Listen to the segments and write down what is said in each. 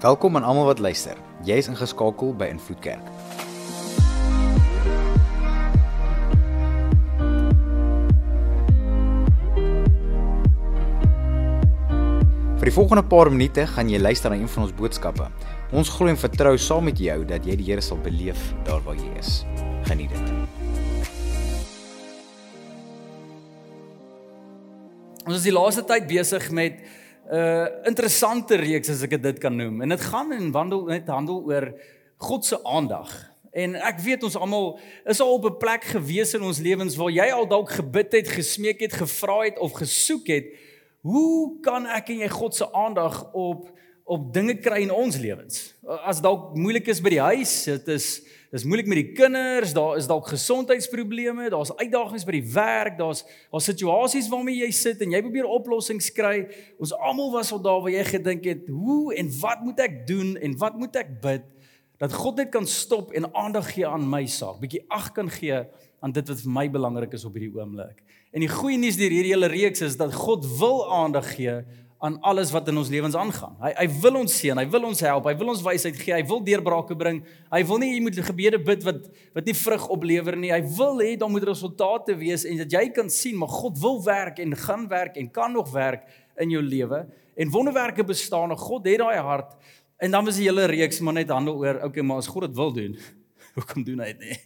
Welkom aan almal wat luister. Jy's ingeskakel by Invloed Kerk. Vir die volgende paar minute gaan jy luister na een van ons boodskappe. Ons glo en vertrou saam met jou dat jy die Here sal beleef daar waar jy is. Geniet dit. Ons is die laaste tyd besig met uh, interessante reeks as ek dit kan noem. En dit gaan en wandel net handel oor God se aandag. En ek weet ons almal is al op 'n plek gewees in ons lewens waar jy al dalk gebid het, gesmeek het, gevra het of gesoek het, hoe kan ek en jy God se aandag op op dinge kry in ons lewens? As dalk moeilik is by die huis, dit is dis moeilik met die kinders, daar is dalk gesondheidsprobleme, daar's uitdagings by die werk, daar's daar's situasies waarmee jy sit en jy probeer oplossings kry. Ons almal was al daar waar jy gedink het, hoe en wat moet ek doen en wat moet ek bid dat God net kan stop en aandag gee aan my saak, bietjie ag kan gee aan dit wat vir my belangrik is op hierdie oomblik. En die goeie nuus deur hierdie hele reeks is dat God wil aandag gee aan alles wat in ons lewens aangaan. Hy hy wil ons seën, hy wil ons help, hy wil ons wysheid gee, hy wil deurbrake bring. Hy wil nie jy moet gebede bid wat wat nie vrug oplewer nie. Hy wil hê daar moet resultate wees en dat jy kan sien maar God wil werk en gaan werk en kan nog werk in jou lewe. En wonderwerke bestaan nog. God het daai hart. En dan was die hele reeks maar net handel oor okay, maar as God dit wil doen, hoekom doen hy dit nie?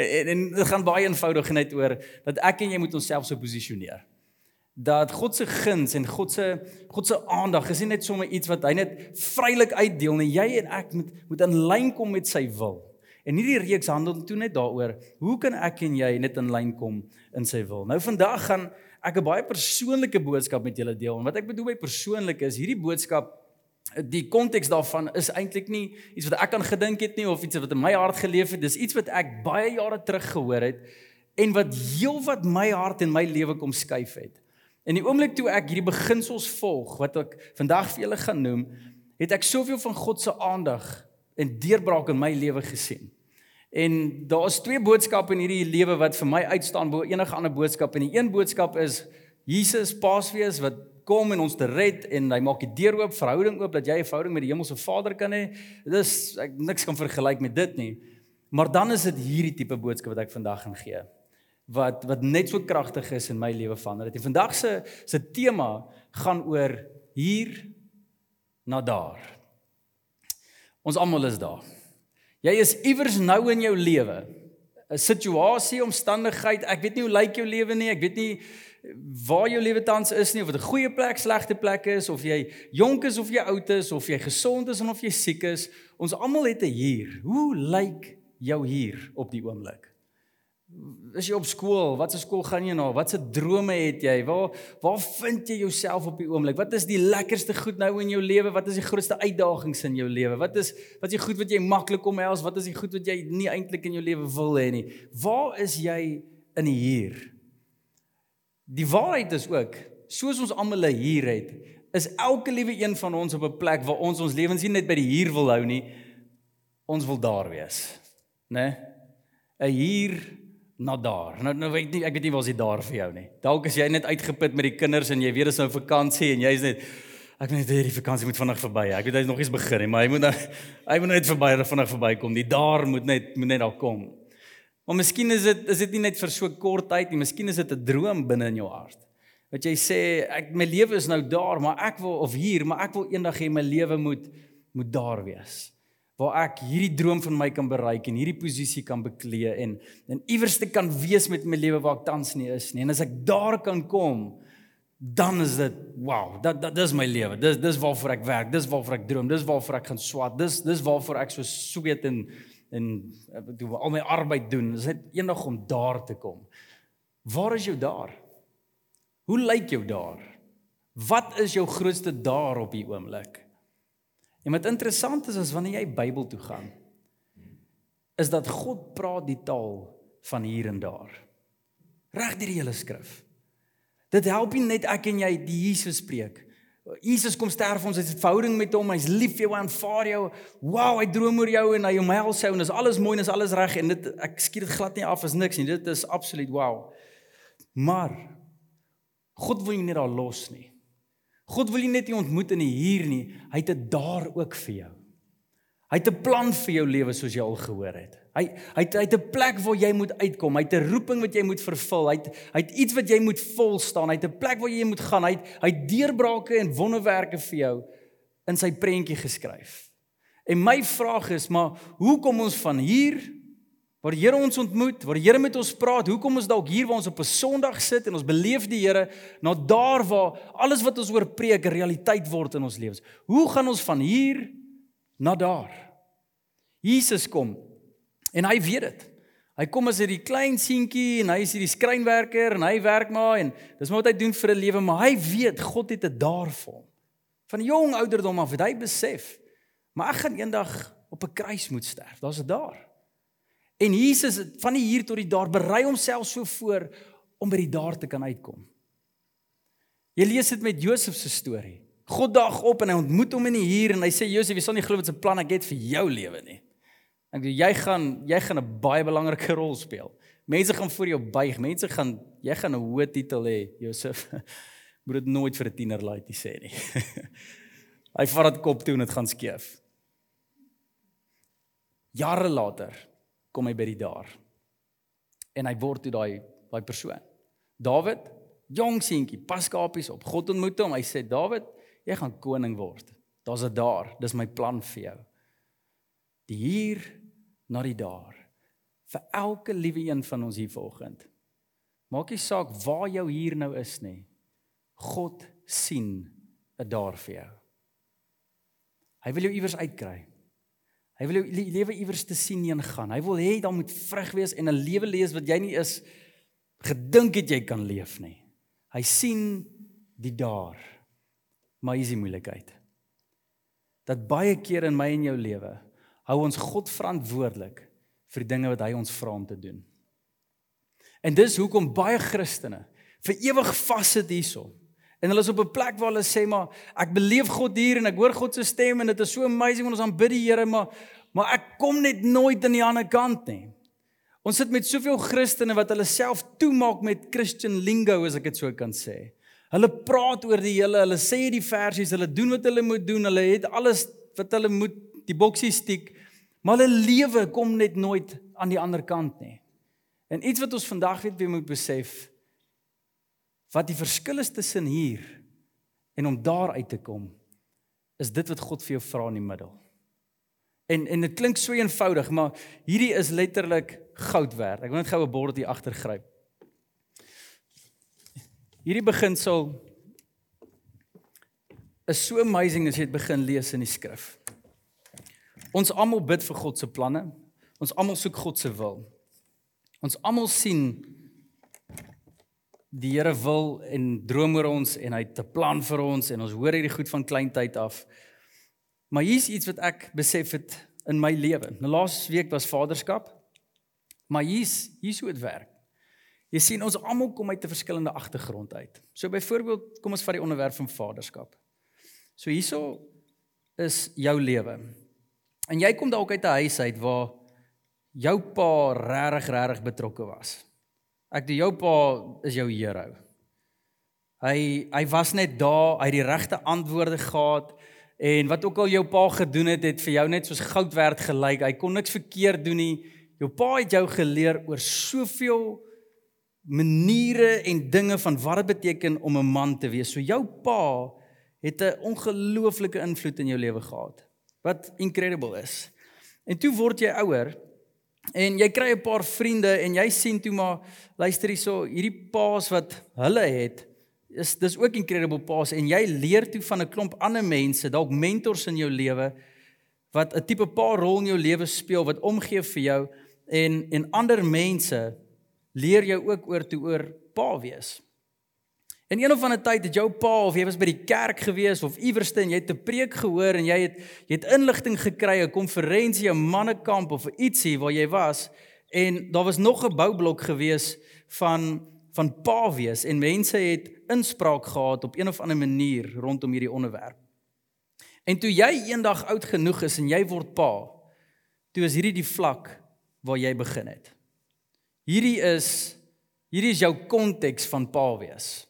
En, en dit gaan baie eenvoudig net oor dat ek en jy moet onsself so posisioneer. Dat God se guns en God se God se aandag is nie net sommer iets wat hy net vrylik uitdeel nie. Jy en ek moet moet in lyn kom met sy wil. En hierdie reeks handel toe net daaroor, hoe kan ek en jy net in lyn kom in sy wil? Nou vandag gaan ek 'n baie persoonlike boodskap met julle deel. En wat ek bedoel by persoonlik is, hierdie boodskap die konteks daarvan is eintlik nie iets wat ek aan gedink het nie of iets wat in my hart geleef het dis iets wat ek baie jare terug gehoor het en wat heel wat my hart en my lewe kom skuif het. In die oomblik toe ek hierdie beginsels volg wat ek vandag vir julle gaan noem, het ek soveel van God se aandag en deurbraak in my lewe gesien. En daar is twee boodskappe in hierdie lewe wat vir my uitstaan bo enige ander boodskap en die een boodskap is Jesus Paasfees wat kom en ons te red en hy maak die deur oop, verhouding oop dat jy 'n verhouding met die hemelse Vader kan hê. Dis ek niks kan vergelyk met dit nie. Maar dan is dit hierdie tipe boodskap wat ek vandag gaan gee wat wat net so kragtig is in my lewe van dit. En vandag se se tema gaan oor hier na daar. Ons almal is daar. Jy is iewers nou in jou lewe. 'n situasie, omstandigheid, ek weet nie hoe lyk jou lewe nie, ek weet nie waar jou lewe tans is nie of dit 'n goeie plek, slegte plek is of jy jonk is of jy oud is of jy gesond is of jy siek is. Ons almal het 'n hier. Hoe lyk jou hier op die oomblik? Is jy op skool? Wat se skool gaan jy na? Wat se drome het jy? Waar waar vind jy jouself op die oomblik? Wat is die lekkerste goed nou in jou lewe? Wat is die grootste uitdagings in jou lewe? Wat is wat is die goed wat jy maklik omhels? Wat is die goed wat jy nie eintlik in jou lewe wil hê nie? Waar is jy in hier? Die waarheid is ook, soos ons almal hier het, is elke liewe een van ons op 'n plek waar ons ons lewens nie net by die hier wil hou nie. Ons wil daar wees, né? Nee? 'n Hier na daar. Nou nou weet nie ek weet nie waar is dit daar vir jou nie. Dalk is jy net uitgeput met die kinders en jy weet dis nou vakansie en jy's net ek weet net hierdie vakansie moet vinnig verby. Ek weet hy's nog eens begin nie, maar hy moet nou hy moet net verby vinnig verbykom. Die daar moet net moet net daar kom. Maar miskien is dit is dit nie net vir so kort tyd nie. Miskien is dit 'n droom binne in jou hart. Wat jy sê, ek my lewe is nou daar, maar ek wil of hier, maar ek wil eendag hê my lewe moet moet daar wees. Waar ek hierdie droom van my kan bereik en hierdie posisie kan beklee en en iewers te kan wees met my lewe waar ek tans nie is nie. En as ek daar kan kom, dan is dit wow, dat dat dis my lewe. Dis dis waarvoor ek werk, dis waarvoor ek droom, dis waarvoor ek gaan swat. Dis dis waarvoor ek so sweet en en doen al my arbeid doen. Dit is net eendag om daar te kom. Waar is jou daar? Hoe lyk jou daar? Wat is jou grootste daar op die oomblik? En wat interessant is is wanneer jy Bybel toe gaan, is dat God praat die taal van hier en daar. Reg deur die hele skrif. Dit help nie net ek en jy die Jesus spreek Jesus kom sterf ons, het 'n verhouding met hom, hy's lief vir jou, aanvaar jou. Wow, hy droom oor jou en hy omhels jou en dis alles mooi en dis alles reg en dit ek skiet dit glad nie af as niks nie. Dit is absoluut wow. Maar God wil jou nie daar los nie. God wil nie net nie ontmoet in die hier nie, hy het dit daar ook vir jou. Hy het 'n plan vir jou lewe soos jy al gehoor het. Hy hy het, hy het 'n plek waar jy moet uitkom. Hy het 'n roeping wat jy moet vervul. Hy het hy het iets wat jy moet vol staan. Hy het 'n plek waar jy moet gaan. Hy het hy het deurbrake en wonderwerke vir jou in sy prentjie geskryf. En my vraag is, maar hoe kom ons van hier waar die Here ons ontmoet, waar die Here met ons praat, hoe kom ons dalk hier waar ons op 'n Sondag sit en ons beleef die Here na daar waar alles wat ons oor preek realiteit word in ons lewens? Hoe gaan ons van hier na daar? Jesus kom en hy weet dit. Hy kom as hierdie klein seentjie en hy is hierdie skrynwerker en hy werk maar en dis maar wat hy doen vir 'n lewe, maar hy weet God het dit daar vir hom. Van jong ouderdom af het hy besef Maar ek gaan eendag op 'n kruis moet sterf. Daar's dit daar. En Jesus van die hier tot die daar berei homself so voor om by die daar te kan uitkom. Jy lees dit met Josef se storie. God daag op en hy ontmoet hom in die hier en hy sê Josef, jy sal nie glo wat se plan ek het vir jou lewe nie. Ek sê jy gaan jy gaan 'n baie belangrike rol speel. Mense gaan voor jou buig. Mense gaan jy gaan 'n hoë titel hê, Josef. Moet dit nooit vir 'n tiener laat jy sê nie. hy vat dit kop toe en dit gaan skeef. Jare later kom hy by die daar. En hy word toe daai daai persoon. Dawid, jong seentjie, pas kapies op. God ontmoet hom. Hy sê Dawid, jy gaan koning word. Daar's 'n daar. Dis my plan vir jou. Die hier na die daar. Vir elke liewe een van ons hier vanoggend. Maak nie saak waar jou hier nou is nie. God sien 'n daar vir jou. Hy wil jou iewers uitkry. Hy wil jou lewe iewers te sien heen gaan. Hy wil hê daar moet vrug wees en 'n lewe lees wat jy nie is gedink het jy kan leef nie. Hy sien die daar. Maar is die moeilikheid. Dat baie keer in my en jou lewe hou ons God verantwoordelik vir dinge wat hy ons vra om te doen. En dis hoekom baie Christene vir ewig vassit hierso. En hulle is op 'n plek waar hulle sê maar ek beleef God hier en ek hoor God se stem en dit is so amazing wanneer ons aanbid die Here maar maar ek kom net nooit aan die ander kant nie. Ons sit met soveel Christene wat hulle self toemaak met Christian lingo as ek dit so kan sê. Hulle praat oor die hele, hulle sê die versies, hulle doen wat hulle moet doen, hulle het alles wat hulle moet die boksie stiek, maar hulle lewe kom net nooit aan die ander kant nie. En iets wat ons vandag weet wie moet besef, wat die verskil is tussen hier en om daar uit te kom is dit wat God vir jou vra in die middel. En en dit klink so eenvoudig, maar hierdie is letterlik goud werd. Ek wil net gou 'n bord hier agter gryp. Hierdie beginsel is so amazing as jy dit begin lees in die skrif. Ons almal bid vir God se planne. Ons almal soek God se wil. Ons almal sien die Here wil en droom oor ons en hy het 'n plan vir ons en ons hoor hierdie goed van kleintyd af. Maar hier's iets wat ek besef het in my lewe. Nou laas week was Vaderskap. Maar hier's hier's hoe dit werk. Jy sien ons almal kom uit 'n verskillende agtergrond uit. So byvoorbeeld, kom ons vat die onderwerp van Vaderskap. So hierso is jou lewe. En jy kom dalk uit 'n huis uit waar jou pa regtig regtig betrokke was. Ek die jou pa is jou hero. Hy hy was net daar, hy het die regte antwoorde gehad en wat ook al jou pa gedoen het, het vir jou net soos goud werd gelyk. Hy kon niks verkeerd doen nie. Jou pa het jou geleer oor soveel maniere en dinge van wat dit beteken om 'n man te wees. So jou pa het 'n ongelooflike invloed in jou lewe gehad. Wat incredible is. En toe word jy ouer En jy kry 'n paar vriende en jy sien toe maar luister hierso hierdie paas wat hulle het is dis ook incredible paas en jy leer toe van 'n klomp ander mense dalk mentors in jou lewe wat 'n tipe pa rol in jou lewe speel wat omgee vir jou en en ander mense leer jou ook oor toe oor pa wees. En een of ander tyd het jou pa of jy was by die kerk gewees of iewerste en jy het 'n preek gehoor en jy het jy het inligting gekry 'n konferensie, 'n mannekamp of ietsie waar jy was en daar was nog 'n boublok gewees van van pa wees en mense het inspraak gehad op een of ander manier rondom hierdie onderwerp. En toe jy eendag oud genoeg is en jy word pa, toe is hierdie die vlak waar jy begin het. Hierdie is hierdie is jou konteks van pa wees.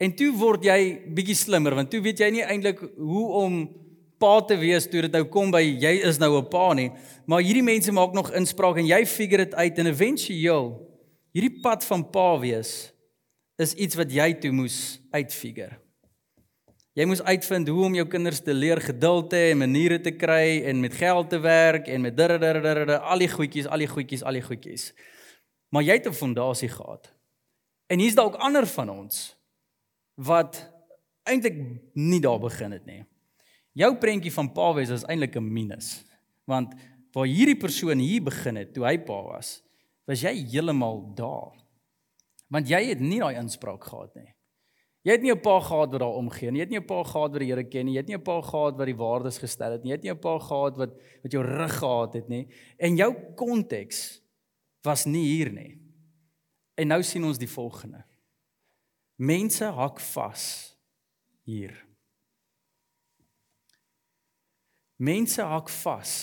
En toe word jy bietjie slimmer want toe weet jy nie eintlik hoe om pa te wees toe dit nou kom by jy is nou 'n pa nie. Maar hierdie mense maak nog inspraak en jy figure dit uit en eventueel hierdie pad van pa wees is iets wat jy toe moes uitfigure. Jy moes uitvind hoe om jou kinders te leer geduld te hê en maniere te kry en met geld te werk en met dirrrrrrr al die goedjies, al die goedjies, al die goedjies. Maar jy het 'n fondasie gehad. En hier's dalk ander van ons wat eintlik nie daar begin het nie. Jou prentjie van pa wees is eintlik 'n minus. Want waar hierdie persoon hier begin het toe hy pa was, was jy heeltemal daar. Want jy het nie daai inspraak gehad nie. Jy het nie 'n pa gehad wat daar omgee nie. Jy het nie 'n pa gehad wat die Here ken nie. Jy het nie 'n pa gehad wat die waardes gestel het nie. Jy het nie 'n pa gehad wat wat jou rug gehad het nie. En jou konteks was nie hier nie. En nou sien ons die volgende. Mense hak vas hier. Mense hak vas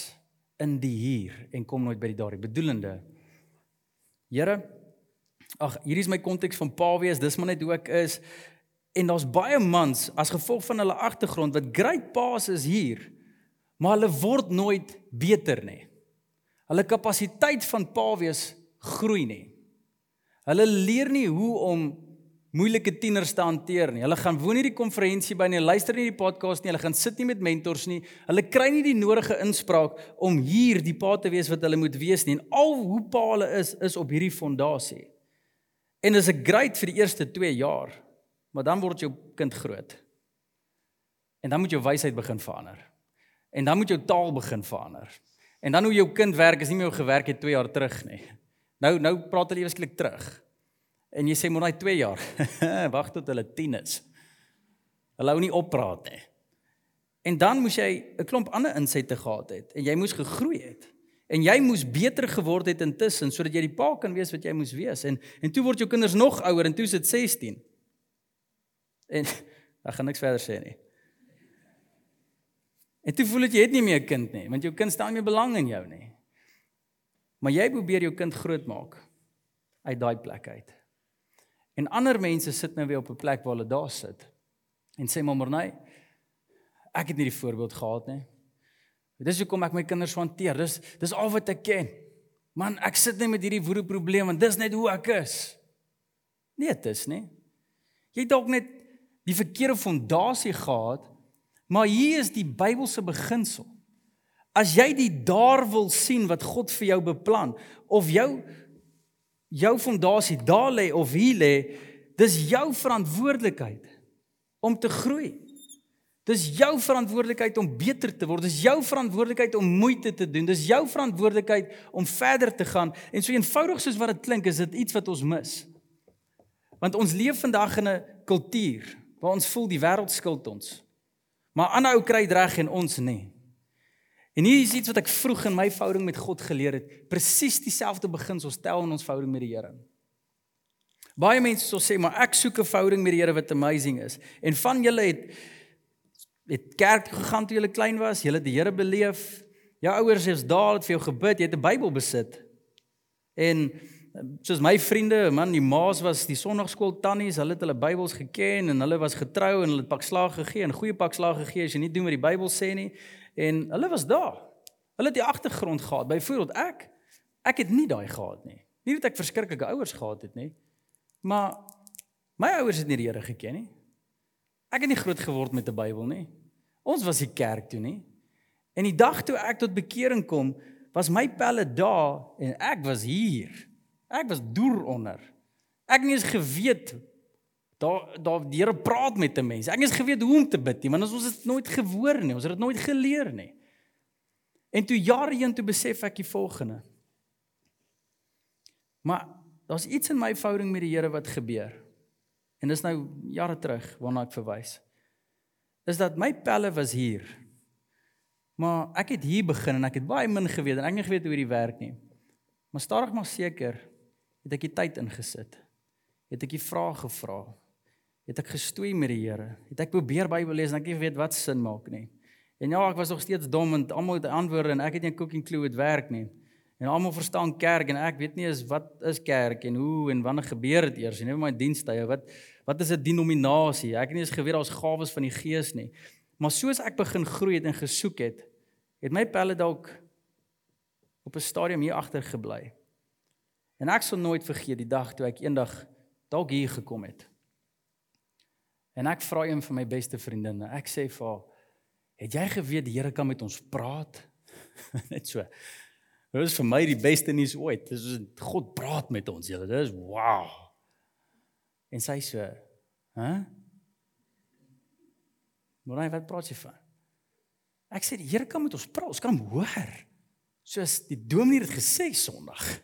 in die hier en kom nooit by die daar. Bedoelende Here, ag, hier is my konteks van pa wees. Dis maar net hoe ek is. En daar's baie mans as gevolg van hulle agtergrond wat great paas is hier, maar hulle word nooit beter nie. Hulle kapasiteit van pa wees groei nie. Hulle leer nie hoe om moeilike tieners te hanteer nie. Hulle gaan woon hierdie konferensie by nie, luister nie die podcast nie, hulle gaan sit nie met mentors nie. Hulle kry nie die nodige inspraak om hier die pa te wees wat hulle moet wees nie. En al hoe pa hulle is, is op hierdie fondasie. En dis 'n great vir die eerste 2 jaar. Maar dan word jou kind groot. En dan moet jou wysheid begin verander. En dan moet jou taal begin verander. En dan hoe jou kind werk is nie meer hoe gewerk het 2 jaar terug nie. Nou nou praat hulle eweslik terug. En jy sê maar daai 2 jaar. Wag tot hulle 10 is. Hulle hou nie op praat nie. En dan moes jy 'n klomp ander insette gehad het en jy moes gegroei het. En jy moes beter geword het intussen sodat jy die pa kan wees wat jy moes wees. En en toe word jou kinders nog ouer en toe is dit 16. En ek gaan niks verder sê nie. En toe voel dit jy het nie meer 'n kind nie, want jou kind staan nie belang in jou nie. Maar jy probeer jou kind grootmaak uit daai plek uit. En ander mense sit nou weer op 'n plek waar hulle daar sit en sê maar nee, ek het nie die voorbeeld gehad nie. Dis hoekom ek my kinders hanteer. Dis dis al wat ek ken. Man, ek sit net met hierdie woede probleem want dis net hoe ek is. Nee, dit is nie. Jy dalk net die verkeerde fondasie gehad, maar hier is die Bybelse beginsel. As jy die daar wil sien wat God vir jou beplan of jou jou fondasie daar lê of hier lê, dis jou verantwoordelikheid om te groei. Dis jou verantwoordelikheid om beter te word. Dis jou verantwoordelikheid om moeite te doen. Dis jou verantwoordelikheid om verder te gaan. En so eenvoudig soos wat dit klink, is dit iets wat ons mis. Want ons leef vandag in 'n kultuur waar ons voel die wêreld skuld ons. Maar ander ou kry reg en ons nê. En hier is iets wat ek vroeg in my verhouding met God geleer het, presies dieselfde beginsel stel in ons verhouding met die Here. Baie mense sal sê maar ek soek 'n verhouding met die Here wat amazing is. En van julle het het kerk gegaan toe julle klein was, julle het die Here beleef. Jou ouers is daar, het vir jou gebid, jy het 'n Bybel besit. En soos my vriende, man, die ma's was die sonnaarskool tannies, hulle het hulle Bybels geken en hulle was getrou en hulle het pak slaag gegee en goeie pak slaag gegee as jy nie doen wat die Bybel sê nie. En hulle was daar. Hulle het die agtergrond gehad. Byvoorbeeld ek, ek het nie daai gehad nie. Nie dat ek verskriklike ouers gehad het nie. Maar my ouers het nie die Here geken nie. Ek het nie groot geword met 'n Bybel nie. Ons was die kerk toe nie. En die dag toe ek tot bekering kom, was my pelle daar en ek was hier. Ek was deur onder. Ek het nie eens geweet daar daar die Here praat met 'n mens. Ek het geweet hoe om te bid nie, want ons het nooit gehoor nie. Ons het dit nooit geleer nie. En toe jare heen toe besef ek die volgende. Maar daar's iets in my verhouding met die Here wat gebeur. En dis nou jare terug waarna ek verwys. Is dat my pelle was hier. Maar ek het hier begin en ek het baie min geweet en ek het nie geweet hoe dit werk nie. Maar stadig maar seker het ek die tyd ingesit. Het ek die vrae gevra. Het ek gestoei met die Here. Het ek probeer Bybel lees en ek het nie weet wat sin maak nie. En ja, ek was nog steeds dom en almal het antwoorde en ek het nie 'n cooking clue hoe dit werk nie. En almal verstaan kerk en ek weet nie is wat is kerk en hoe en wanneer gebeur dit eers nie my dienstye wat wat is 'n denominasie? Ek het nie eens geweet daar's gawes van die Gees nie. Maar soos ek begin groei het en gesoek het, het my pelle dalk op 'n stadium hier agter gebly. En ek sal nooit vergeet die dag toe ek eendag dalk hier gekom het. En ek vra een van my beste vriendinne, ek sê vir haar, "Het jy geweet die Here kan met ons praat?" Net so. Dit is vir my die beste nuus ooit. Dis God praat met ons, julle. Dis wow. En sy sê, "Hæ? Maar wat praat jy van?" Ek sê die Here kan met ons praat. Ons kan hom hoor. Soos die dominee het gesê Sondag.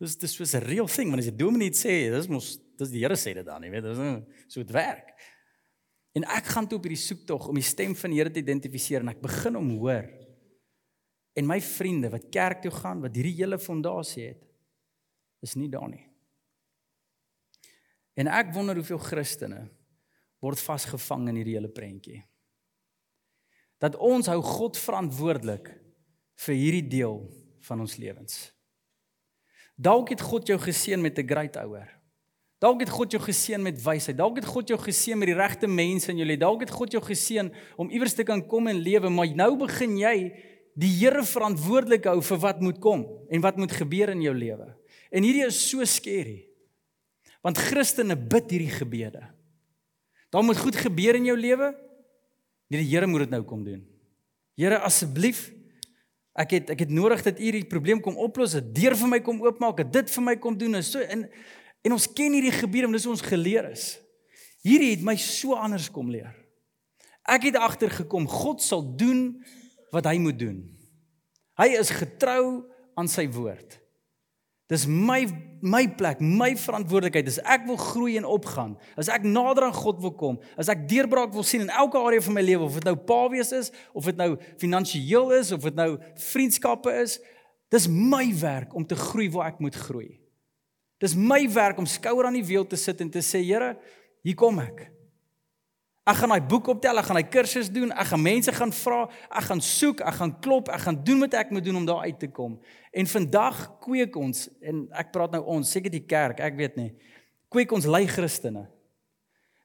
Dis dis soos 'n real thing, want as die dominee sê, dis mos dis die Here sê dit dan, jy weet, dis so dit werk. En ek gaan toe op hierdie soektog om die stem van die Here te identifiseer en ek begin om hoor. En my vriende wat kerk toe gaan, wat hierdie hele fondasie het, is nie daar nie. En ek wonder hoeveel Christene word vasgevang in hierdie hele prentjie dat ons hou God verantwoordelik vir hierdie deel van ons lewens. Dalk het God jou geseën met 'n great ouer. Dalk het God jou geseën met wysheid. Dalk het God jou geseën met die regte mense in jou lewe. Dalk het God jou geseën om iewers te kan kom en lewe, maar nou begin jy die Here verantwoordelik hou vir wat moet kom en wat moet gebeur in jou lewe. En hierdie is so skerry. Want Christene bid hierdie gebede. Daar moet goed gebeur in jou lewe, Nee, die Here moet dit nou kom doen. Here asseblief ek het ek het nodig dat U hierdie probleem kom oplos, 'n deur vir my kom oopmaak, dat dit vir my kom doen en so in en ons ken hierdie gebiede, dis ons geleer is. Hierdie het my so anders kom leer. Ek het agtergekom God sal doen wat hy moet doen. Hy is getrou aan sy woord. Dis my my plek, my verantwoordelikheid. As ek wil groei en opgaan, as ek nader aan God wil kom, as ek deurbraak wil sien in elke area van my lewe, of dit nou pa wees is, of dit nou finansiëel is, of dit nou vriendskappe is, dis my werk om te groei waar ek moet groei. Dis my werk om skouer aan die wiel te sit en te sê, Here, hier kom ek. Ek gaan daai boek optel, ek gaan daai kursus doen, ek gaan mense gaan vra, ek gaan soek, ek gaan klop, ek gaan doen wat ek moet doen om daar uit te kom. En vandag kweek ons en ek praat nou ons, seker die kerk, ek weet nie. Kweek ons lei Christene.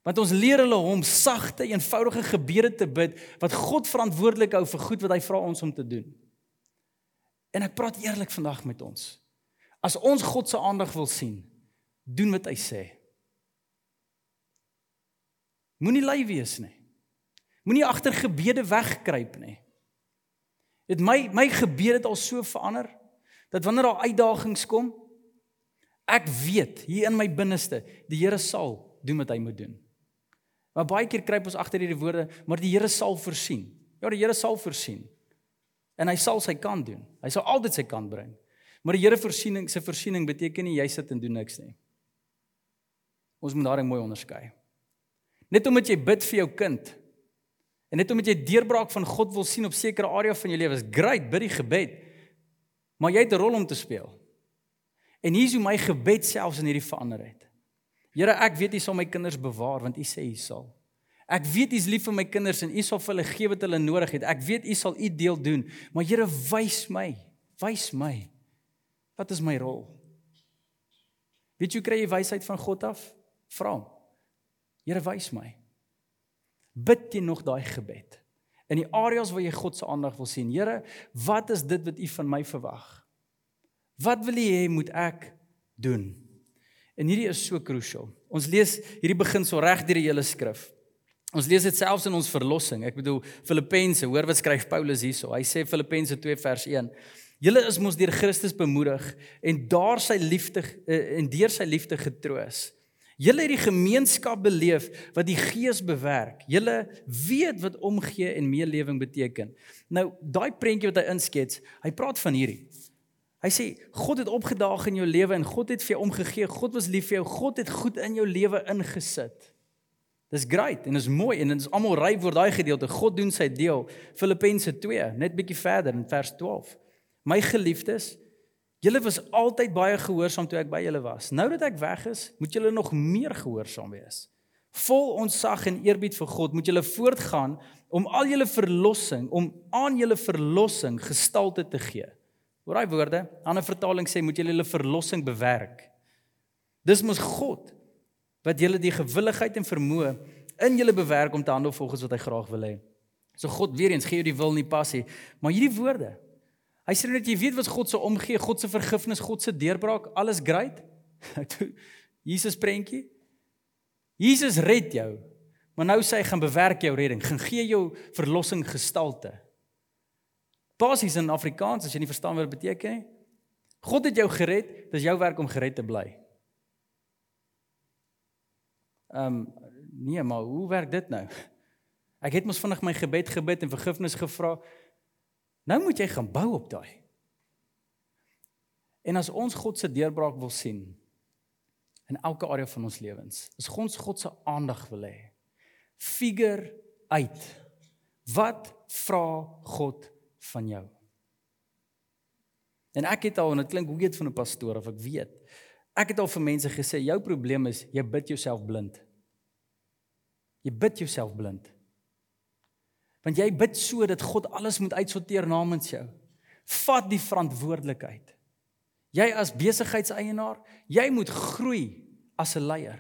Want ons leer hulle om sagte, eenvoudige gebede te bid wat God verantwoordelik hou vir goed wat hy vra ons om te doen. En ek praat eerlik vandag met ons. As ons God se aandag wil sien, doen wat hy sê. Moenie lui wees nie. Moenie agter gebede wegkruip nie. Dit my my gebede het al so verander dat wanneer daar uitdagings kom, ek weet hier in my binneste, die Here sal doen wat hy moet doen. Maar baie keer kruip ons agter hierdie woorde, maar die Here sal voorsien. Ja, die Here sal voorsien. En hy sal sy kant doen. Hy sal altyd sy kant bring. Maar die Here voorsiening, sy voorsiening beteken nie jy sit en doen niks nie. Ons moet daarin mooi onderskei. Net omdat jy bid vir jou kind en net omdat jy deurbraak van God wil sien op sekere area van jou lewe is great, bid die gebed. Maar jy het 'n rol om te speel. En hier is hoe my gebed selfs in hierdie verander het. Here, ek weet U sal my kinders bewaar want U sê U sal. Ek weet U is lief vir my kinders en U sal vir hulle gee wat hulle nodig het. Ek weet U sal U deel doen, maar Here, wys my, wys my. Wat is my rol? Weet jy kry jy wysheid van God af? Vra hom. Here wys my. Bid jy nog daai gebed? In die areas waar jy God se aandag wil sien. Here, wat is dit wat U van my verwag? Wat wil U hê moet ek doen? En hierdie is so crucial. Ons lees hierdie begin so reg deur die hele skrif. Ons lees dit selfs in ons verlossing. Ek bedoel Filippense, hoor wat skryf Paulus hierso. Hy sê Filippense 2 vers 1. Julle is mos deur Christus bemoedig en daar sy liefde eh, en deur sy liefde getroos. Julle het die gemeenskap beleef wat die Gees bewerk. Julle weet wat omgee en meelewing beteken. Nou, daai prentjie wat hy inskets, hy praat van hierdie. Hy sê God het opgedaag in jou lewe en God het vir jou omgegee. God was lief vir jou. God het goed in jou lewe ingesit. Dis great en is mooi en dit is almal ry voor daai gedeelte. God doen sy deel. Filippense 2, net bietjie verder in vers 12. My geliefdes, Julle was altyd baie gehoorsaam toe ek by julle was. Nou dat ek weg is, moet julle nog meer gehoorsaam wees. Vol ontzag en eerbied vir God moet julle voortgaan om al julle verlossing, om aan julle verlossing gestalte te gee. Hoor daai woorde? Ander vertaling sê moet julle hulle verlossing bewerk. Dis mos God wat julle die gewilligheid en vermoë in julle bewerk om te handel volgens wat hy graag wil hê. So God weer eens gee jou die wil nie passie, maar hierdie woorde. Hy sê net jy weet wat God se omgee, God se vergifnis, God se deurbraak, alles great. Jesus prentjie. Jesus red jou. Maar nou sê hy gaan bewerk jou redding, gaan gee jou verlossing gestalte. Basies in Afrikaans as jy nie verstaan wat dit beteken nie. God het jou gered, dis jou werk om gered te bly. Ehm um, nee, maar hoe werk dit nou? Ek het mos vinnig my gebed gebid en vergifnis gevra. Nou moet jy gaan bou op daai. En as ons God se deurbraak wil sien in elke area van ons lewens, as ons God se aandag wil hê, figure uit. Wat vra God van jou? En ek het al en dit klink hoe weet van 'n pastoor of ek weet. Ek het al vir mense gesê jou probleem is jy bid jouself blind. Jy bid jouself blind. Want jy bid so dat God alles moet uitsorteer namens jou. Vat die verantwoordelikheid. Jy as besigheidseienaar, jy moet groei as 'n leier.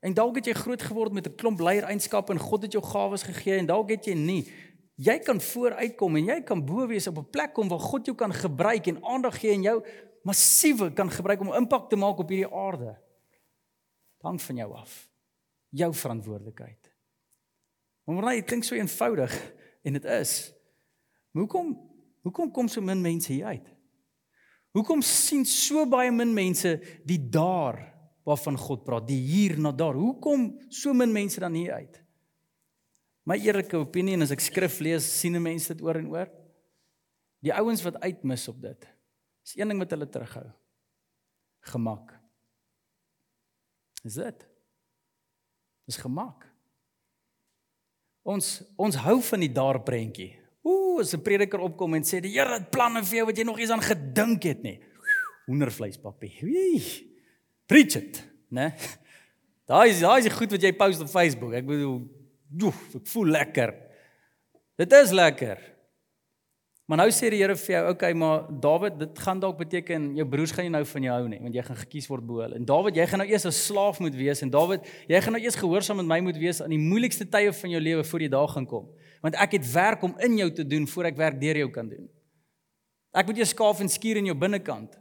En dalk het jy groot geword met 'n klomp leierskap en God het jou gawes gegee en dalk het jy nie. Jy kan vooruitkom en jy kan bo wees op 'n plek kom waar God jou kan gebruik en aandag gee en jou massiewe kan gebruik om impak te maak op hierdie aarde. Dank van jou af. Jou verantwoordelikheid. Maar maar dit klink so eenvoudig en dit is. Hoekom hoekom kom so min mense hier uit? Hoekom sien so baie min mense die daar waarvan God praat, die hier na daar? Hoekom so min mense dan hier uit? My eerlike opinie en as ek skrif lees, sien mense dit oor en oor. Die ouens wat uitmis op dit. Is een ding wat hulle terughou. Gemak. Is dit? Dis gemak. Ons ons hou van die daar prentjie. Ooh, as 'n prediker opkom en sê die Here het planne vir jou wat jy nog eens aan gedink het nie. Hoendervleis papie. Preach it, né? Daai is daai is goed wat jy post op Facebook. Ek bedoel, joe, ek voel lekker. Dit is lekker. Maar nou sê die Here vir jou, okay, maar Dawid, dit gaan dalk beteken jou broers gaan nie nou van jou hou nie, want jy gaan gekies word bo hulle. En Dawid, jy gaan nou eers 'n slaaf moet wees en Dawid, jy gaan nou eers gehoorsaam met my moet wees aan die moeilikste tye van jou lewe voor die dag gaan kom. Want ek het werk om in jou te doen voor ek werk deur jou kan doen. Ek moet jou skaaf en skuur in jou binnekant.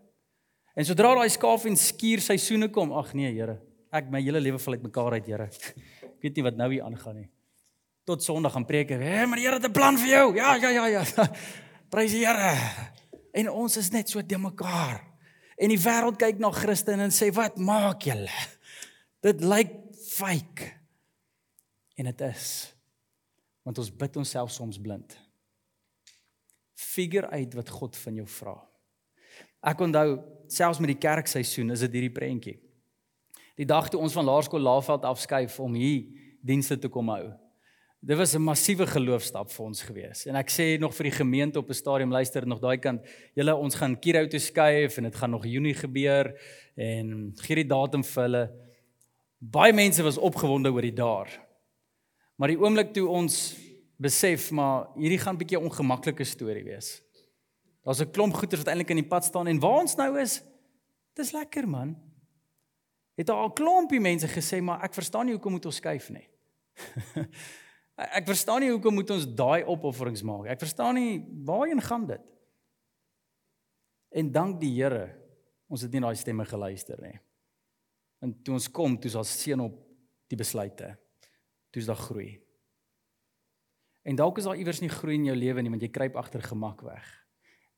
En sodra daai skaaf en skuur seisoene kom, ag nee, Here, ek my hele lewe val uitmekaar uit, Here. Ek weet nie wat nou hier aangaan nie. Tot Sondag gaan preek, hè, maar die Here het 'n plan vir jou. Ja, ja, ja, ja. Prys die Here. En ons is net so te mekaar. En die wêreld kyk na Christene en sê wat maak julle? Dit lyk fake. En dit is want ons bid onsself soms blind. Figure uit wat God van jou vra. Ek onthou selfs met die kerkseisoen is dit hierdie prentjie. Die dag toe ons van Laerskool Laveld afskuif om hier dienste te kom hou. Dit was 'n massiewe geloofstap vir ons gewees. En ek sê nog vir die gemeente op 'n stadium luister nog daai kant, julle ons gaan Kiro toe skuif en dit gaan nog Junie gebeur en gee die datum vir hulle. Baie mense was opgewonde oor die daar. Maar die oomblik toe ons besef maar hierdie gaan 'n bietjie ongemaklike storie wees. Daar's 'n klomp goeters wat eintlik in die pad staan en waar ons nou is, dis lekker man. Het al 'n klompie mense gesê maar ek verstaan nie hoekom moet ons skuif nie. Ek verstaan nie hoekom moet ons daai opofferings maak. Ek verstaan nie waarheen gaan dit. En dank die Here, ons het nie daai stemme geluister nie. En toe ons kom, toe is daar seën op die besluite. Toe is daar groei. En dalk is daar iewers nie groei in jou lewe nie, want jy kruip agter gemak weg.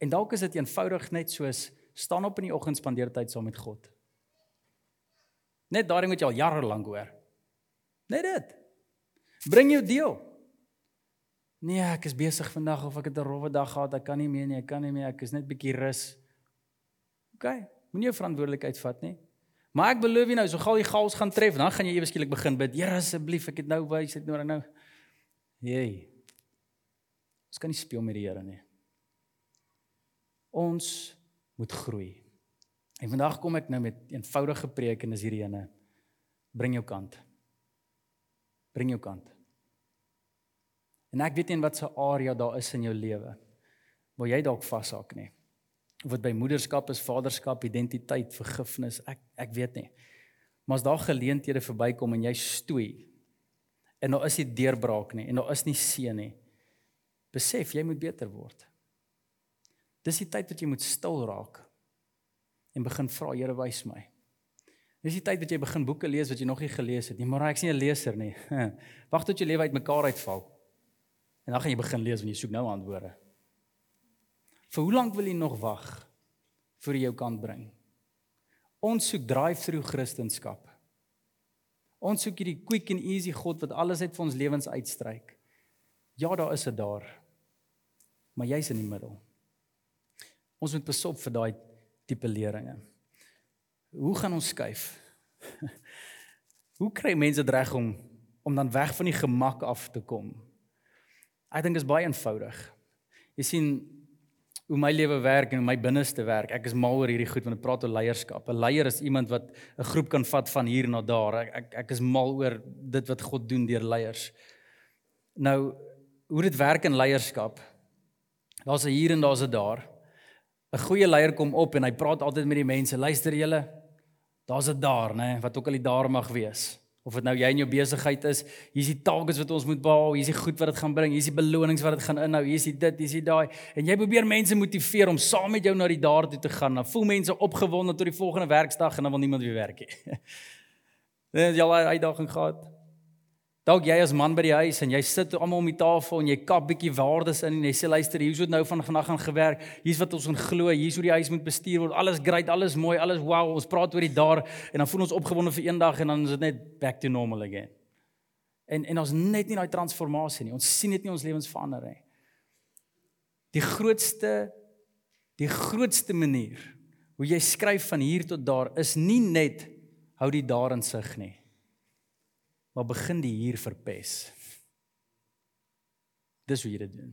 En dalk is dit eenvoudig net soos staan op in die oggend spandeer tyd saam met God. Net daardie moet jy al jare lank hoor. Net dit. Bring jou deel. Nee, ek is besig vandag of ek het 'n rowwe dag gehad, ek kan nie meer nie, ek kan nie meer, ek is net bietjie rus. OK, moenie jou verantwoordelikheid vat nie. Maar ek beloof jou nou, so gou die gaals gaan tref, dan gaan jy ewe skielik begin bid. Here asseblief, ek het nou wys, ek nou nou. Hey. Ons kan nie speel met die Here nie. Ons moet groei. En vandag kom ek nou met eenvoudige preek en is hierdie ene. Bring jou kant. Bring jou kant. En ek weet nie in watter area daar is in jou lewe waar jy dalk vashak nie. Of dit by moederskap is, vaderskap, identiteit, vergifnis, ek ek weet nie. Maar as daar geleenthede verbykom en jy stoei en daar is nie deurbraak nie en daar is nie seën nie, besef jy moet beter word. Dis die tyd wat jy moet stil raak en begin vra Here wys my. Dis die tyd wat jy begin boeke lees wat jy nog nie gelees het nie. Maar ek's nie 'n leser nie. Wag tot jou lewe uitmekaar uitval. En dan gaan jy begin lees wanneer jy soek nou antwoorde. Vir hoe lank wil jy nog wag voor jy jou kan bring? Ons soek drive-through Christendom. Ons soek hierdie quick and easy God wat alles uit vir ons lewens uitstryk. Ja, daar is dit daar. Maar jy's in die middel. Ons moet besop vir daai tipe leringe. Hoe gaan ons skuif? Hoe kry mense dit reg om om dan weg van die gemak af te kom? Ek dink dit is baie eenvoudig. Jy sien hoe my lewe werk en hoe my binneste werk. Ek is mal oor hierdie goed wanneer ek praat oor leierskap. 'n Leier is iemand wat 'n groep kan vat van hier na daar. Ek ek, ek is mal oor dit wat God doen deur leiers. Nou hoe dit werk in leierskap. Daar's 'n hier en daar's 'n daar. 'n Goeie leier kom op en hy praat altyd met die mense. Luister julle, daar's 'n daar, nê, wat ook al die daar mag wees. Of dit nou jy in jou besigheid is, hier's die targets wat ons moet behaal, hier's die goed wat dit gaan bring, hier's die belonings wat dit gaan inhou, hier's die dit, hier's die daai. En jy probeer mense motiveer om saam met jou na die daar toe te gaan. Dan voel mense opgewonde tot die volgende werksdag en dan wil niemand weer werk nie. Dis jy al daai uitdaging gehad. Dalk jy as man by die huis en jy sit almal om die tafel en jy kap bietjie waardes in en jy sê luister hier's wat nou van vandag gaan gewerk. Hier's wat ons gaan glo. Hier's hoe die huis moet bestuur word. Alles great, alles mooi, alles wow. Ons praat oor die daar en dan voel ons opgewonde vir eendag en dan is dit net back to normal again. En en ons net nie daai transformasie nie. Ons sien dit nie ons lewens verander nie. Die grootste die grootste manier hoe jy skryf van hier tot daar is nie net hou die daar in sig nie maar begin die hier verpes. Dis hoe jy dit doen.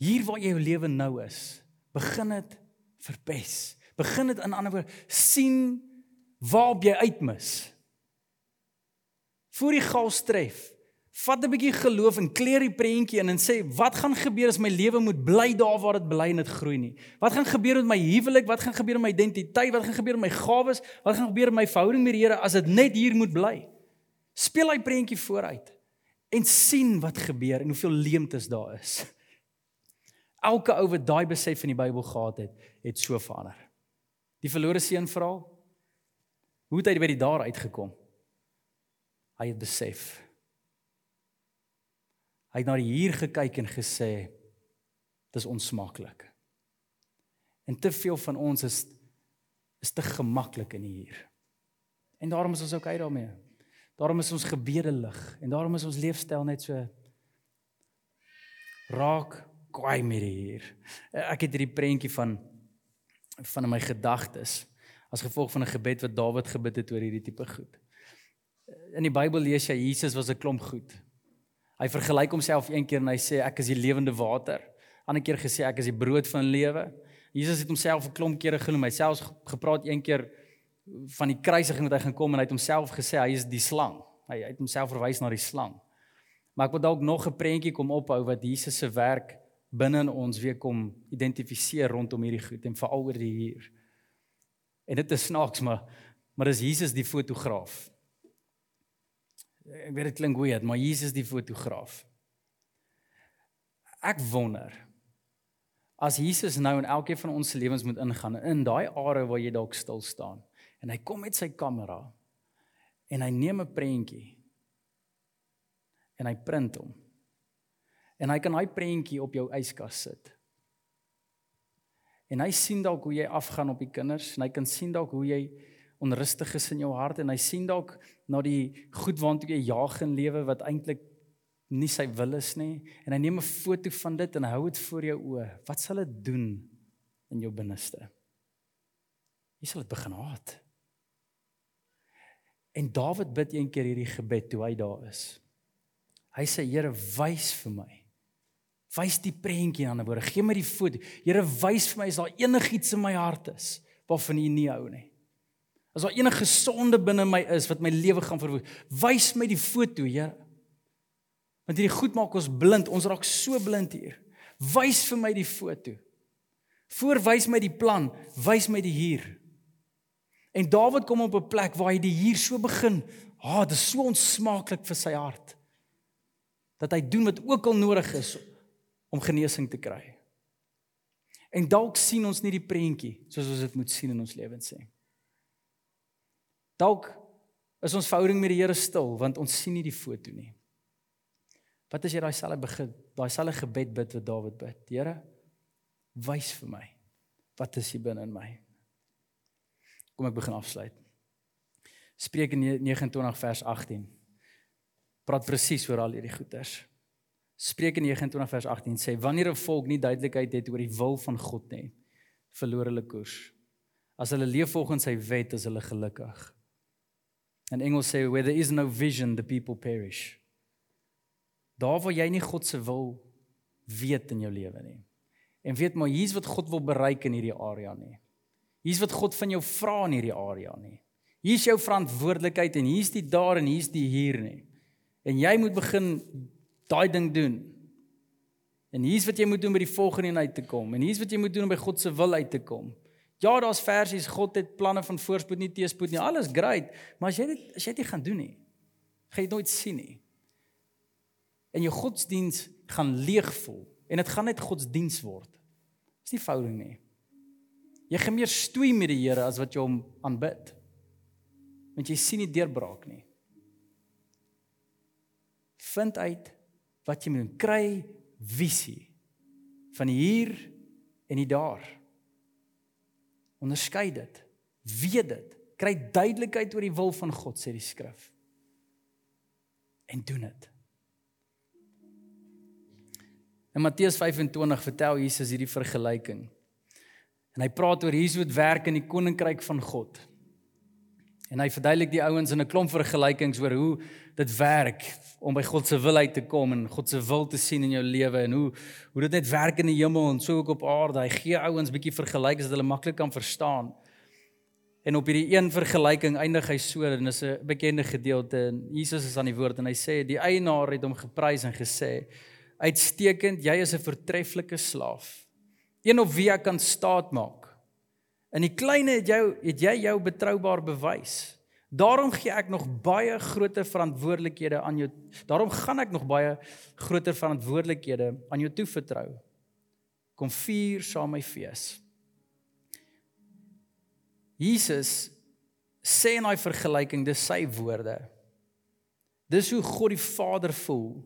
Hier waar jy jou lewe nou is, begin dit verpes. Begin dit in ander woorde sien waarop jy uitmis. Voor die gas tref, vat 'n bietjie geloof en kleer die prentjie in en sê wat gaan gebeur as my lewe moet bly daar waar dit bly en dit groei nie? Wat gaan gebeur met my huwelik? Wat gaan gebeur met my identiteit? Wat gaan gebeur met my gawes? Wat gaan gebeur met my verhouding met die Here as dit net hier moet bly? Speel hy prentjie vooruit en sien wat gebeur en hoeveel leemtes daar is. Elke ou wat daai besef in die Bybel gehad het, het so verander. Die verlore seun verhaal. Hoe het hy by die daar uitgekom? Hy het besef. Hy het na die hier gekyk en gesê dis onsmaaklik. En te veel van ons is is te gemaklik in hier. En daarom is ons ook uit daarmee. Daarom is ons gebede lig en daarom is ons leefstyl net so raak kwaai met hier. Ek het hierdie prentjie van van my gedagtes as gevolg van 'n gebed wat Dawid gebid het oor hierdie tipe goed. In die Bybel lees jy Jesus was 'n klomp goed. Hy vergelyk homself een keer en hy sê ek is die lewende water. Ander keer gesê ek is die brood van lewe. Jesus het homself 'n klomp kere genoem. Hy selfs gepraat een keer van die kruisiging wat hy gaan kom en hy het homself gesê hy is die slang. Hy het homself verwys na die slang. Maar ek wil dalk nog 'n prentjie kom ophou wat Jesus se werk binne in ons weer kom identifiseer rondom hierdie goed en veral oor die hier. En dit is snaaks maar maar dis Jesus die fotograaf. Ek weet dit klink weird, maar Jesus die fotograaf. Ek wonder as Jesus nou in elkeen van ons se lewens moet ingaan in daai are waar jy dalk stil staan en hy kom met sy kamera en hy neem 'n prentjie en hy print hom. En hy kan daai prentjie op jou yskas sit. En hy sien dalk hoe jy afgaan op die kinders en hy kan sien dalk hoe jy onrustig is in jou hart en hy sien dalk na die goed waantoe jy jaag in lewe wat eintlik nie sy wil is nie en hy neem 'n foto van dit en hou dit voor jou oë. Wat sal dit doen in jou binneste? Jy sal dit begin haat. En Dawid bid een keer hierdie gebed toe hy daar is. Hy sê Here wys vir my. Wys die prentjie aan 'n woord. Gee my die foto. Here wys vir my as daar enigiets in my hart is waarvan U nie hou nie. As daar enige sonde binne my is wat my lewe gaan verwoes, wys my die foto, Here. Want hierdie goed maak ons blind. Ons raak so blind hier. Wys vir my die foto. Voorwys my die plan, wys my die hier. En Dawid kom op 'n plek waar hy die hier so begin. Ah, dit is so onsmaaklik vir sy hart. Dat hy doen wat ook al nodig is om genesing te kry. En dalk sien ons nie die prentjie soos ons dit moet sien in ons lewens sê. Dalk is ons verhouding met die Here stil want ons sien nie die foto nie. Wat as jy daai selfe begin, daai selfe gebed bid wat Dawid bid? Here, wys vir my wat is hier binne in my. Kom ek begin afsluit. Spreuke 29 vers 18. Praat presies oor al hierdie goeters. Spreuke 29 vers 18 sê wanneer 'n volk nie duidelikheid het oor die wil van God nie, verloor hulle koers. As hulle leef volgens sy wet, is hulle gelukkig. In Engels sê where there is no vision, the people perish. Daar waar jy nie God se wil weet in jou lewe nie. En weet maar hier's wat God wil bereik in hierdie area nie. Hier's wat God van jou vra in hierdie area nie. Hier's jou verantwoordelikheid en hier's die daar en hier's die hier nie. En jy moet begin daai ding doen. En hier's wat jy moet doen by die volgende een uit te kom. En hier's wat jy moet doen om by God se wil uit te kom. Ja, daar's versies God het planne van voorspoed nie teëspoed nie. Alles great, maar as jy dit as jy dit gaan doen nie, gaan jy nooit sien nie. En jou godsdiens gaan leeg voel en dit gaan net godsdiens word. Dis nie verhouding nie. Jy gaan meer stoei met die Here as wat jy hom aanbid. Want jy sien nie deurbraak nie. Vind uit wat jy moet kry visie van hier en die daar. Onderskei dit. Weet dit. Kry duidelikheid oor die wil van God sê die skrif. En doen dit. In Matteus 25 vertel Jesus hierdie vergelyking. En hy praat oor hoe dit werk in die koninkryk van God. En hy verduidelik die ouens in 'n klomp vergelykings oor hoe dit werk om by God se wil uit te kom en God se wil te sien in jou lewe en hoe hoe dit net werk in die hemel en so ook op aarde. Hy gee ouens bietjie vergelykings dat hulle maklik kan verstaan. En op hierdie een vergelyking eindig hy so en dis 'n bekende gedeelte en Jesus is aan die woord en hy sê die eienaar het hom geprys en gesê uitstekend jy is 'n voortreffelike slaaf. Een op wie ek kan staat maak. In die kleine het jou het jy jou betroubaar bewys. Daarom gee ek nog baie groter verantwoordelikhede aan jou. Daarom gaan ek nog baie groter verantwoordelikhede aan jou toevertrou. Kom vier saam my fees. Jesus sê in daai vergelyking, dis sy woorde. Dis hoe God die Vader voel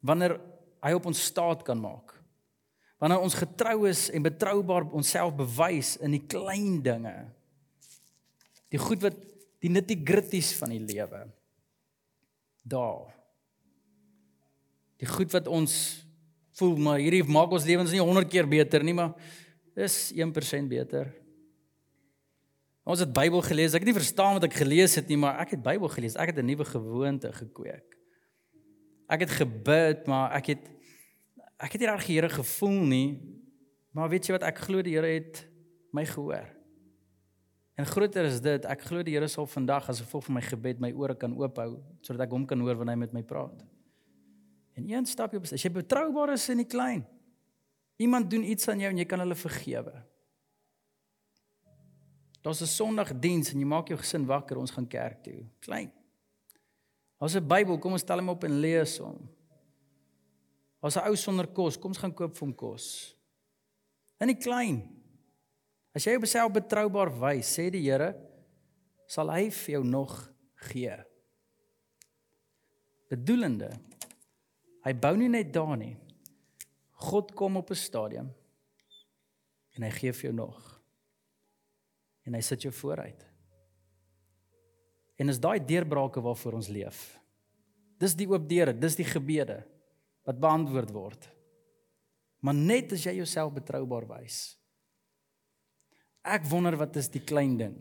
wanneer hy op ons staat kan maak. Wanneer ons getrou is en betroubaar onsself bewys in die klein dinge die goed wat die nitty-gritties van die lewe. Daar. Die goed wat ons voel maar hierdie maak ons lewens nie 100 keer beter nie, maar is 1% beter. Ons het Bybel gelees. Ek het nie verstaan wat ek gelees het nie, maar ek het Bybel gelees. Ek het 'n nuwe gewoonte gekweek. Ek het gebid, maar ek het ek het nie reg die Here gevoel nie. Maar weet jy wat ek glo die Here het my gehoor. En groter is dit, ek glo die Here sal vandag as gevolg van my gebed my ore kan oophou sodat ek hom kan hoor wanneer hy met my praat. En een stapjie op as jy betroubaar is in die klein. Iemand doen iets aan jou en jy kan hulle vergewe. Daar's 'n Sondagdiens en jy maak jou gesin wakker, ons gaan kerk toe. Klein. Daar's 'n Bybel, kom ons stel hom op en lees hom. Daar's 'n ou sonder kos, kom ons gaan koop vir hom kos. In die klein. As jy jouself betroubaar wys, sê die Here, sal hy vir jou nog gee. Bedoelende hy bou nie net daar nie. God kom op 'n stadium en hy gee vir jou nog. En hy sit jou vooruit. En is daai deurbrake waarvoor ons leef. Dis die oop deure, dis die gebede wat beantwoord word. Maar net as jy jouself betroubaar wys. Ek wonder wat is die klein ding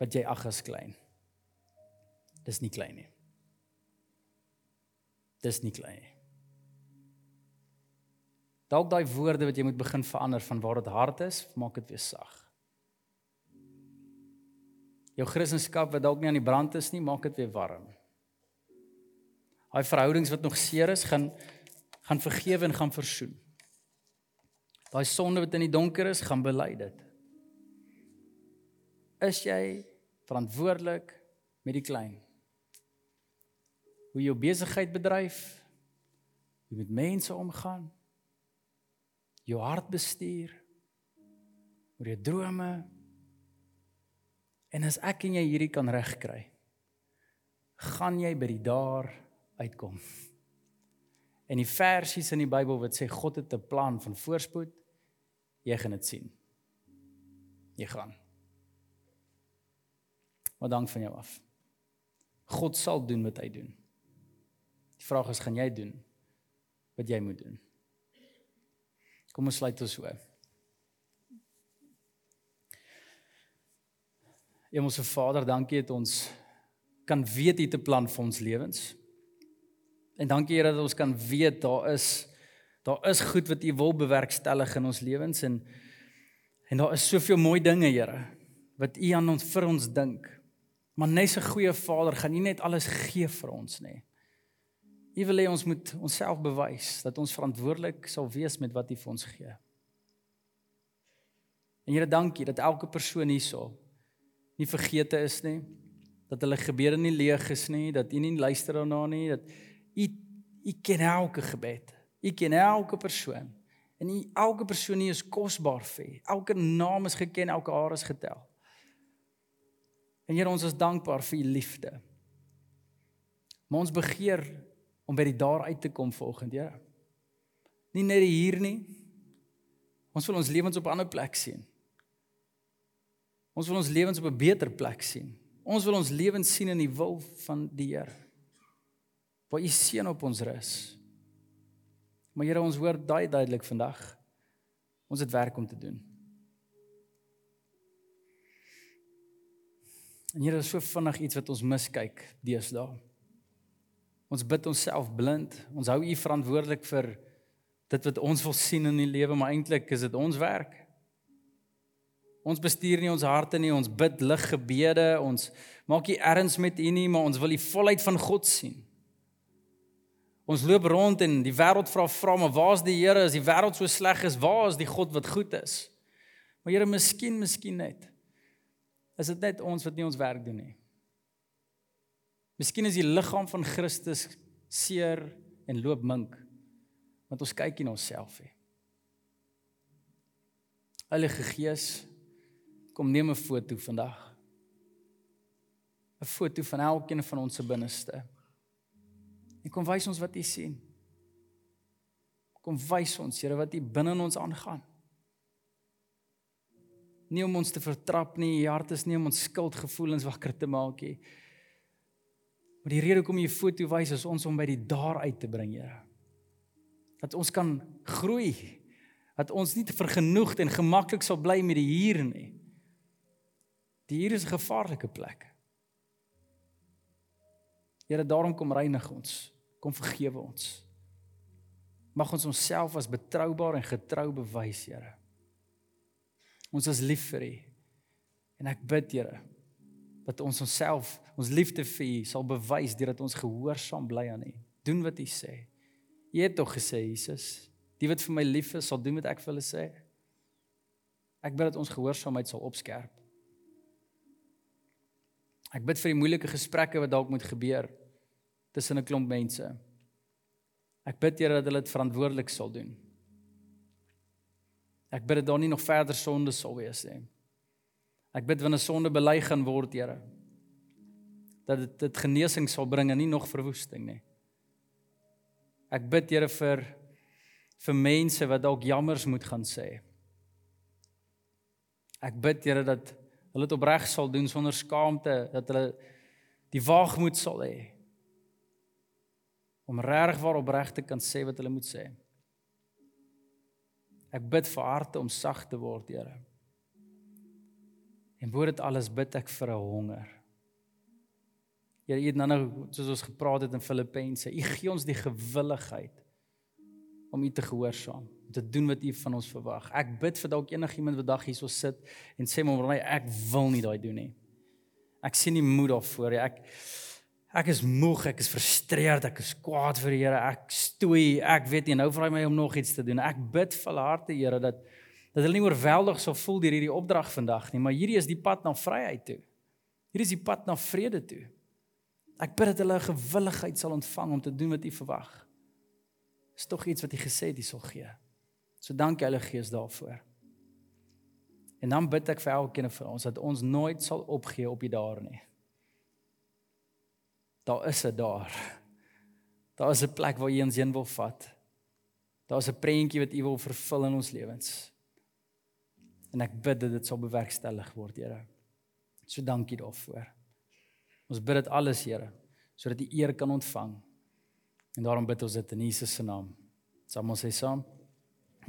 wat jy ag as klein. Dis nie klein nie. Dis nie klein nie. Dalk daai woorde wat jy moet begin verander van waar dit hard is, maak dit weer sag. Jou Christendom wat dalk nie aan die brand is nie, maak dit weer warm. Daai verhoudings wat nog seer is, gaan gaan vergewe en gaan versoen. Daai sonde wat in die donker is, gaan bely dit. Is jy verantwoordelik met die klein? Hoe jy jou besigheid bedryf? Hoe met mense omgaan? Jou hart bestuur? Oor jou drome? En as ek en jy hierdie kan regkry, gaan jy by die daar uitkom. En die versies in die Bybel wat sê God het 'n plan van voorspoed, jy gaan dit sien. Jy gaan. Maar dank van jou af. God sal doen wat hy doen. Die vraag is gaan jy doen wat jy moet doen. Kom ons sluit ons so. Hemelse Vader, dankie dat ons kan weet jy het 'n plan vir ons lewens. En dankie Here dat ons kan weet daar is daar is goed wat U wil bewerkstellig in ons lewens en en daar is soveel mooi dinge Here wat U aan ons vir ons dink. Maar net 'n goeie Vader gaan nie net alles gee vir ons nie. U wil hê ons moet onsself bewys dat ons verantwoordelik sal wees met wat U vir ons gee. En Here dankie dat elke persoon hierso nie vergeete is nie, dat hulle gebede nie leeg is nie, dat U nie luister daarna nie, dat U U ken elke gebed. U ken elke persoon. En U elke persoon hier is kosbaar vir U. Elke naam is geken, elke haar is getel. En Here, ons is dankbaar vir U liefde. Maar ons begeer om by die daar uit te kom volgende, Here. Nie net hier nie. Ons wil ons lewens op 'n ander plek sien. Ons wil ons lewens op 'n beter plek sien. Ons wil ons lewens sien in die wil van die Here waar u seën op ons rus. Maar Here, ons hoor daai duidelik vandag. Ons het werk om te doen. En Here, so vinnig iets wat ons miskyk deesdae. Ons bid onsself blind. Ons hou u verantwoordelik vir dit wat ons wil sien in die lewe, maar eintlik is dit ons werk. Ons bestuur nie ons harte nie, ons bid lig gebede, ons maak nie erns met u nie, maar ons wil die volheid van God sien. Ons loop rond en die wêreld vra vra maar waar's die Here as die wêreld so sleg is? Waar is die God wat goed is? Maar Here, miskien, miskien net. Is dit net ons wat nie ons werk doen nie? Miskien is die liggaam van Christus seer en loop mink. Want ons kyk nie na onsself nie. Heilige Gees, kom neem 'n foto vandag. 'n Foto van elkeen van ons se binneste. En kom wys ons wat U sien. Kom wys ons, Here, wat U binne in ons aangaan. Nie om ons te vertrap nie, U hart is nie om ons skuldgevoelens wakker te maak nie. Maar die rede hoekom jy foto wys is ons om by die daar uit te bring, Here. Dat ons kan groei. Dat ons nie te vergenoegd en gemaklik sal bly met die hier nie. Die hier is 'n gevaarlike plek. Here, daarom kom reinig ons. Kom vergewe ons. Mag ons onsself as betroubaar en getrou bewys, Here. Ons is lief vir U. En ek bid, Here, dat ons onsself, ons liefde vir U sal bewys deurdat ons gehoorsaam bly aan U. Doen wat U sê. U het tog gesê, Jesus, die wat vir my lief is, sal doen wat ek vir hulle sê. Ek bid dat ons gehoorsaamheid sal opskerp. Ek bid vir die moeilike gesprekke wat dalk moet gebeur tussen 'n klomp mense. Ek bid Here dat hulle dit verantwoordelik sal doen. Ek bid dat daar nie nog verder sonde sal wees nie. Ek bid wanneer sonde bely gaan word, Here, dat dit dit genesing sal bring en nie nog verwoesting nie. Ek bid Here vir vir mense wat dalk jammers moet gaan sê. Ek bid Here dat hulle dit opreg sal doen sonder skaamte, dat hulle die waagmoed sal hê om regtig waar opreg te kan sê wat hulle moet sê. Ek bid vir harte om sag te word, Here. En voor dit alles bid ek vir 'n honger. Here, U het nou soos ons gepraat het in Filippense, U gee ons die gewilligheid om U te gehoorsaam, om te doen wat U van ons verwag. Ek bid vir dalk enigiemand wat dag hierso sit en sê maar ek wil nie daai doen nie. Ek sien nie moed daarvoor nie. Ek Ek is moeg, ek is frustreerd, ek is kwaad vir die Here, ek stoei, ek weet nie nou vra hy my om nog iets te doen. Ek bid vir harte, Here, dat dat hulle nie oorweldig sou voel deur hierdie opdrag vandag nie, maar hierdie is die pad na vryheid toe. Hierdie is die pad na vrede toe. Ek bid dat hulle gewilligheid sal ontvang om te doen wat U verwag. Is tog iets wat U gesê het U sal gee. So dankie Heilige Gees daarvoor. En dan bid ek vir elkeen van ons dat ons nooit sal opgee op die daar nie. Daar is 'n daar. Daar is 'n plek waar jy ons heen wil vat. Daar's 'n prentjie wat U wil vervul in ons lewens. En ek bid dat dit sal bewerkstellig word, Here. So dankie daarvoor. Ons bid dit alles, Here, sodat U eer kan ontvang. En daarom bid ons dit in Jesus se naam. Sal ons sê saam?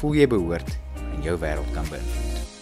voel jy behoort en jou wêreld kan beïnvloed.